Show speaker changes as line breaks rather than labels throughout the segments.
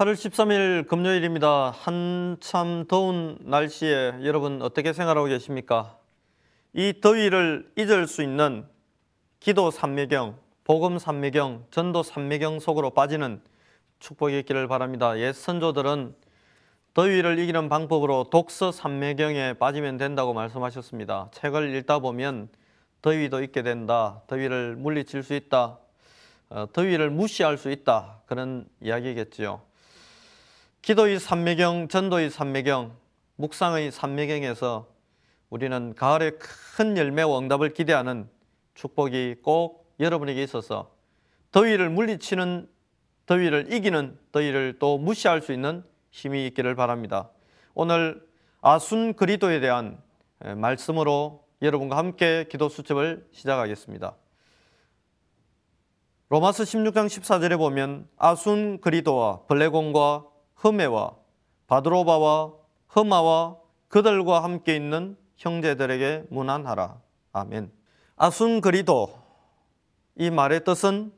8월 13일 금요일입니다. 한참 더운 날씨에 여러분 어떻게 생활하고 계십니까? 이 더위를 잊을 수 있는 기도 삼매경, 복음 삼매경, 전도 삼매경 속으로 빠지는 축복이 있기를 바랍니다. 옛 선조들은 더위를 이기는 방법으로 독서 삼매경에 빠지면 된다고 말씀하셨습니다. 책을 읽다 보면 더위도 잊게 된다. 더위를 물리칠 수 있다. 어, 더위를 무시할 수 있다. 그런 이야기겠지요. 기도의 삼매경, 전도의 삼매경, 묵상의 삼매경에서 우리는 가을의 큰 열매와 응답을 기대하는 축복이 꼭 여러분에게 있어서 더위를 물리치는 더위를 이기는 더위를 또 무시할 수 있는 힘이 있기를 바랍니다. 오늘 아순 그리도에 대한 말씀으로 여러분과 함께 기도 수첩을 시작하겠습니다. 로마서 16장 14절에 보면 아순 그리도와 블레곤과 흠메와 바드로바와 흠마와 그들과 함께 있는 형제들에게 문안하라. 아멘. 아순 그리도 이 말의 뜻은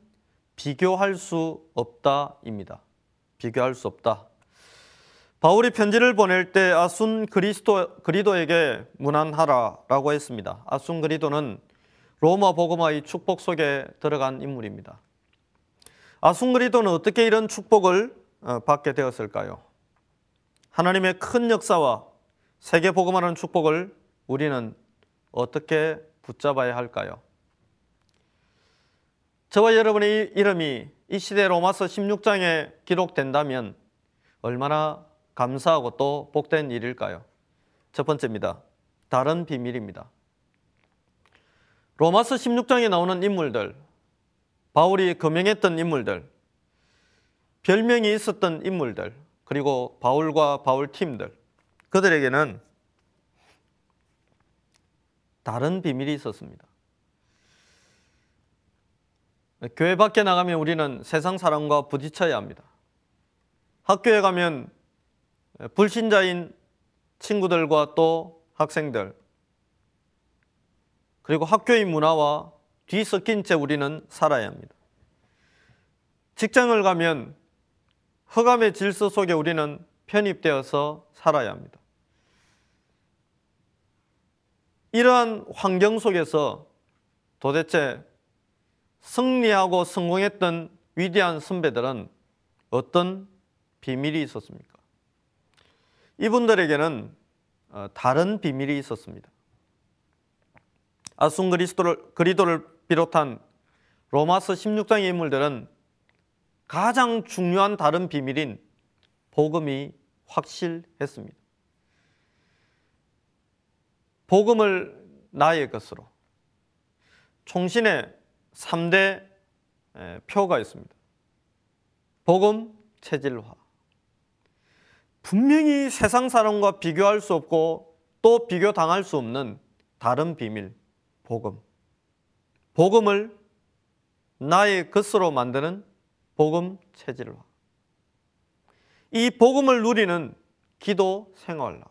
비교할 수 없다입니다. 비교할 수 없다. 바울이 편지를 보낼 때 아순 그리스도, 그리도에게 문안하라라고 했습니다. 아순 그리도는 로마 복음화의 축복 속에 들어간 인물입니다. 아순 그리도는 어떻게 이런 축복을 어, 받게 되었을까요? 하나님의 큰 역사와 세계 복음하는 축복을 우리는 어떻게 붙잡아야 할까요? 저와 여러분의 이름이 이 시대 로마서 16장에 기록된다면 얼마나 감사하고 또 복된 일일까요? 첫 번째입니다. 다른 비밀입니다. 로마서 16장에 나오는 인물들, 바울이 거명했던 인물들, 별명이 있었던 인물들, 그리고 바울과 바울 팀들, 그들에게는 다른 비밀이 있었습니다. 교회 밖에 나가면 우리는 세상 사람과 부딪혀야 합니다. 학교에 가면 불신자인 친구들과 또 학생들, 그리고 학교의 문화와 뒤섞인 채 우리는 살아야 합니다. 직장을 가면 허감의 질서 속에 우리는 편입되어서 살아야 합니다. 이러한 환경 속에서 도대체 승리하고 성공했던 위대한 선배들은 어떤 비밀이 있었습니까? 이분들에게는 어, 다른 비밀이 있었습니다. 아순 그리스도를, 그리도를 비롯한 로마서 16장의 인물들은 가장 중요한 다른 비밀인 복음이 확실했습니다. 복음을 나의 것으로 총신의 3대 표가 있습니다. 복음 체질화. 분명히 세상 사람과 비교할 수 없고 또 비교당할 수 없는 다른 비밀, 복음. 복음을 나의 것으로 만드는 복음 체질화. 이 복음을 누리는 기도 생활화.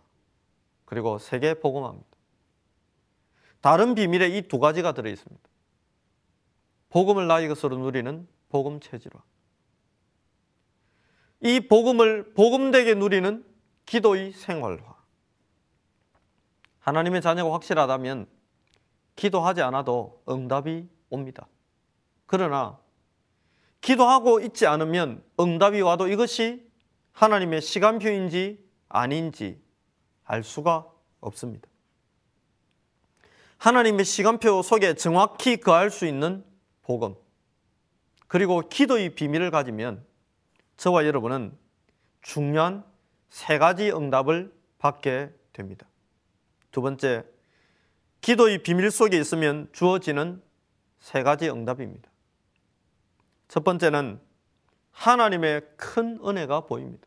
그리고 세계 복음화입니다. 다른 비밀에 이 두 가지가 들어 있습니다. 복음을 나의 것으로 누리는 복음 체질화. 이 복음을 복음되게 누리는 기도의 생활화. 하나님의 자녀가 확실하다면 기도하지 않아도 응답이 옵니다. 그러나 기도하고 있지 않으면 응답이 와도 이것이 하나님의 시간표인지 아닌지 알 수가 없습니다. 하나님의 시간표 속에 정확히 거할 수 있는 복음, 그리고 기도의 비밀을 가지면 저와 여러분은 중요한 세 가지 응답을 받게 됩니다. 두 번째, 기도의 비밀 속에 있으면 주어지는 세 가지 응답입니다. 첫 번째는 하나님의 큰 은혜가 보입니다.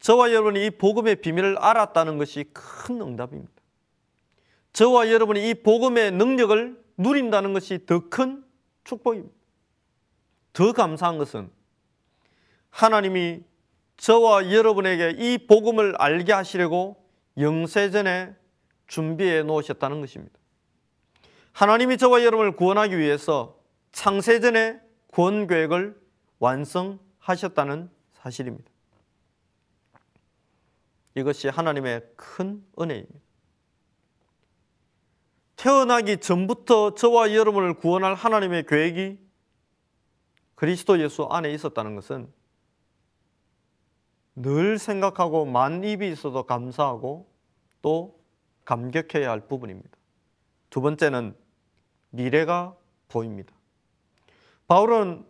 저와 여러분이 이 복음의 비밀을 알았다는 것이 큰 응답입니다. 저와 여러분이 이 복음의 능력을 누린다는 것이 더 큰 축복입니다. 더 감사한 것은 하나님이 저와 여러분에게 이 복음을 알게 하시려고 영세전에 준비해 놓으셨다는 것입니다. 하나님이 저와 여러분을 구원하기 위해서 창세전에 구원 계획을 완성하셨다는 사실입니다. 이것이 하나님의 큰 은혜입니다. 태어나기 전부터 저와 여러분을 구원할 하나님의 계획이 그리스도 예수 안에 있었다는 것은 늘 생각하고 만 입이 있어도 감사하고 또 감격해야 할 부분입니다. 두 번째는 미래가 보입니다. 바울은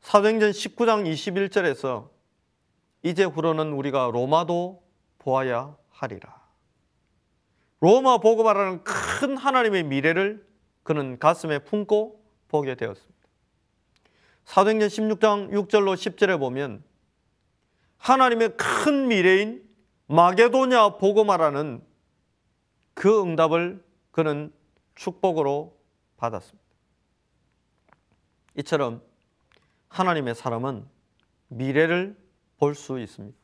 사도행전 19장 21절에서 이제 후로는 우리가 로마도 보아야 하리라. 로마 보고 말하는 큰 하나님의 미래를 그는 가슴에 품고 보게 되었습니다. 사도행전 16장 6절로 10절에 보면 하나님의 큰 미래인 마게도냐 보고 말하는 그 응답을 그는 축복으로 받았습니다. 이처럼 하나님의 사람은 미래를 볼 수 있습니다.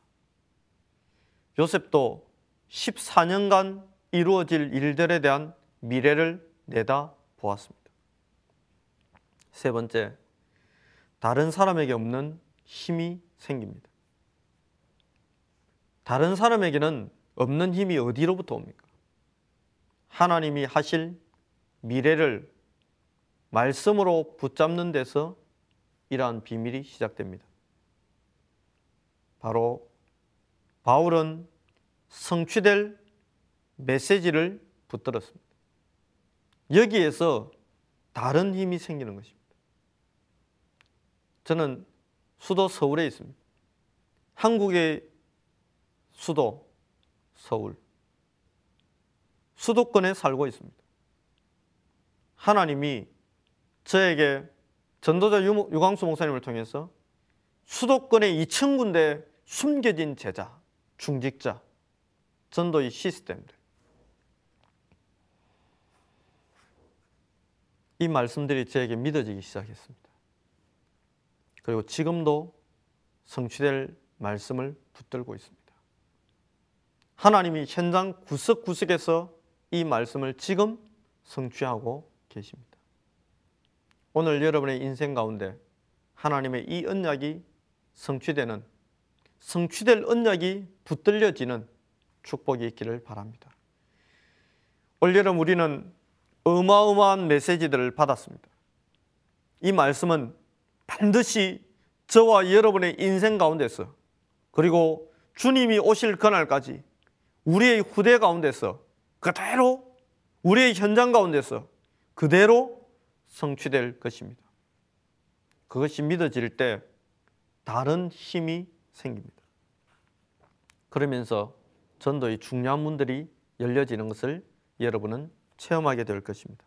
요셉도 14년간 이루어질 일들에 대한 미래를 내다 보았습니다. 세 번째, 다른 사람에게 없는 힘이 생깁니다. 다른 사람에게는 없는 힘이 어디로부터 옵니까? 하나님이 하실 미래를 말씀으로 붙잡는 데서 이러한 비밀이 시작됩니다. 바로 바울은 성취될 메시지를 붙들었습니다. 여기에서 다른 힘이 생기는 것입니다. 저는 수도 서울에 있습니다. 한국의 수도 서울. 수도권에 살고 있습니다. 하나님이 저에게 전도자 유광수 목사님을 통해서 수도권의 2천 군데 숨겨진 제자, 중직자, 전도의 시스템들. 이 말씀들이 저에게 믿어지기 시작했습니다. 그리고 지금도 성취될 말씀을 붙들고 있습니다. 하나님이 현장 구석구석에서 이 말씀을 지금 성취하고 계십니다. 오늘 여러분의 인생 가운데 하나님의 이 언약이 성취되는 성취될 언약이 붙들려지는 축복이 있기를 바랍니다. 올 여름 우리는 어마어마한 메시지들을 받았습니다. 이 말씀은 반드시 저와 여러분의 인생 가운데서 그리고 주님이 오실 그날까지 우리의 후대 가운데서 그대로 우리의 현장 가운데서 그대로 성취될 것입니다. 그것이 믿어질 때 다른 힘이 생깁니다. 그러면서 전도의 중요한 문들이 열려지는 것을 여러분은 체험하게 될 것입니다.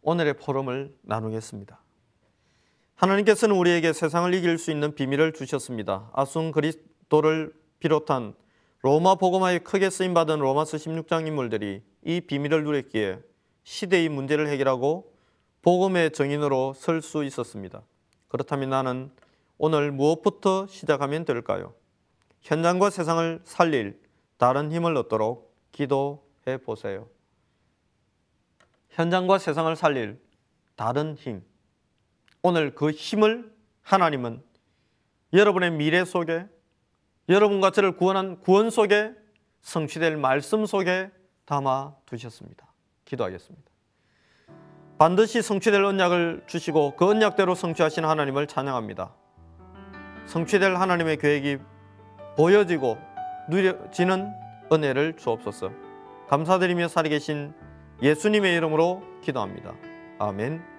오늘의 포럼을 나누겠습니다. 하나님께서는 우리에게 세상을 이길 수 있는 비밀을 주셨습니다. 아순 그리스도를 비롯한 로마 복음화에 크게 쓰임 받은 로마서 16장 인물들이 이 비밀을 누렸기에 시대의 문제를 해결하고 복음의 정인으로 설 수 있었습니다. 그렇다면 나는 오늘 무엇부터 시작하면 될까요? 현장과 세상을 살릴 다른 힘을 얻도록 기도해 보세요. 현장과 세상을 살릴 다른 힘. 오늘 그 힘을 하나님은 여러분의 미래 속에 여러분과 저를 구원한 구원 속에 성취될 말씀 속에 담아 두셨습니다. 기도하겠습니다. 반드시 성취될 언약을 주시고 그 언약대로 성취하신 하나님을 찬양합니다. 성취될 하나님의 계획이 보여지고 누려지는 은혜를 주옵소서. 감사드리며 살이 계신 예수님의 이름으로 기도합니다. 아멘.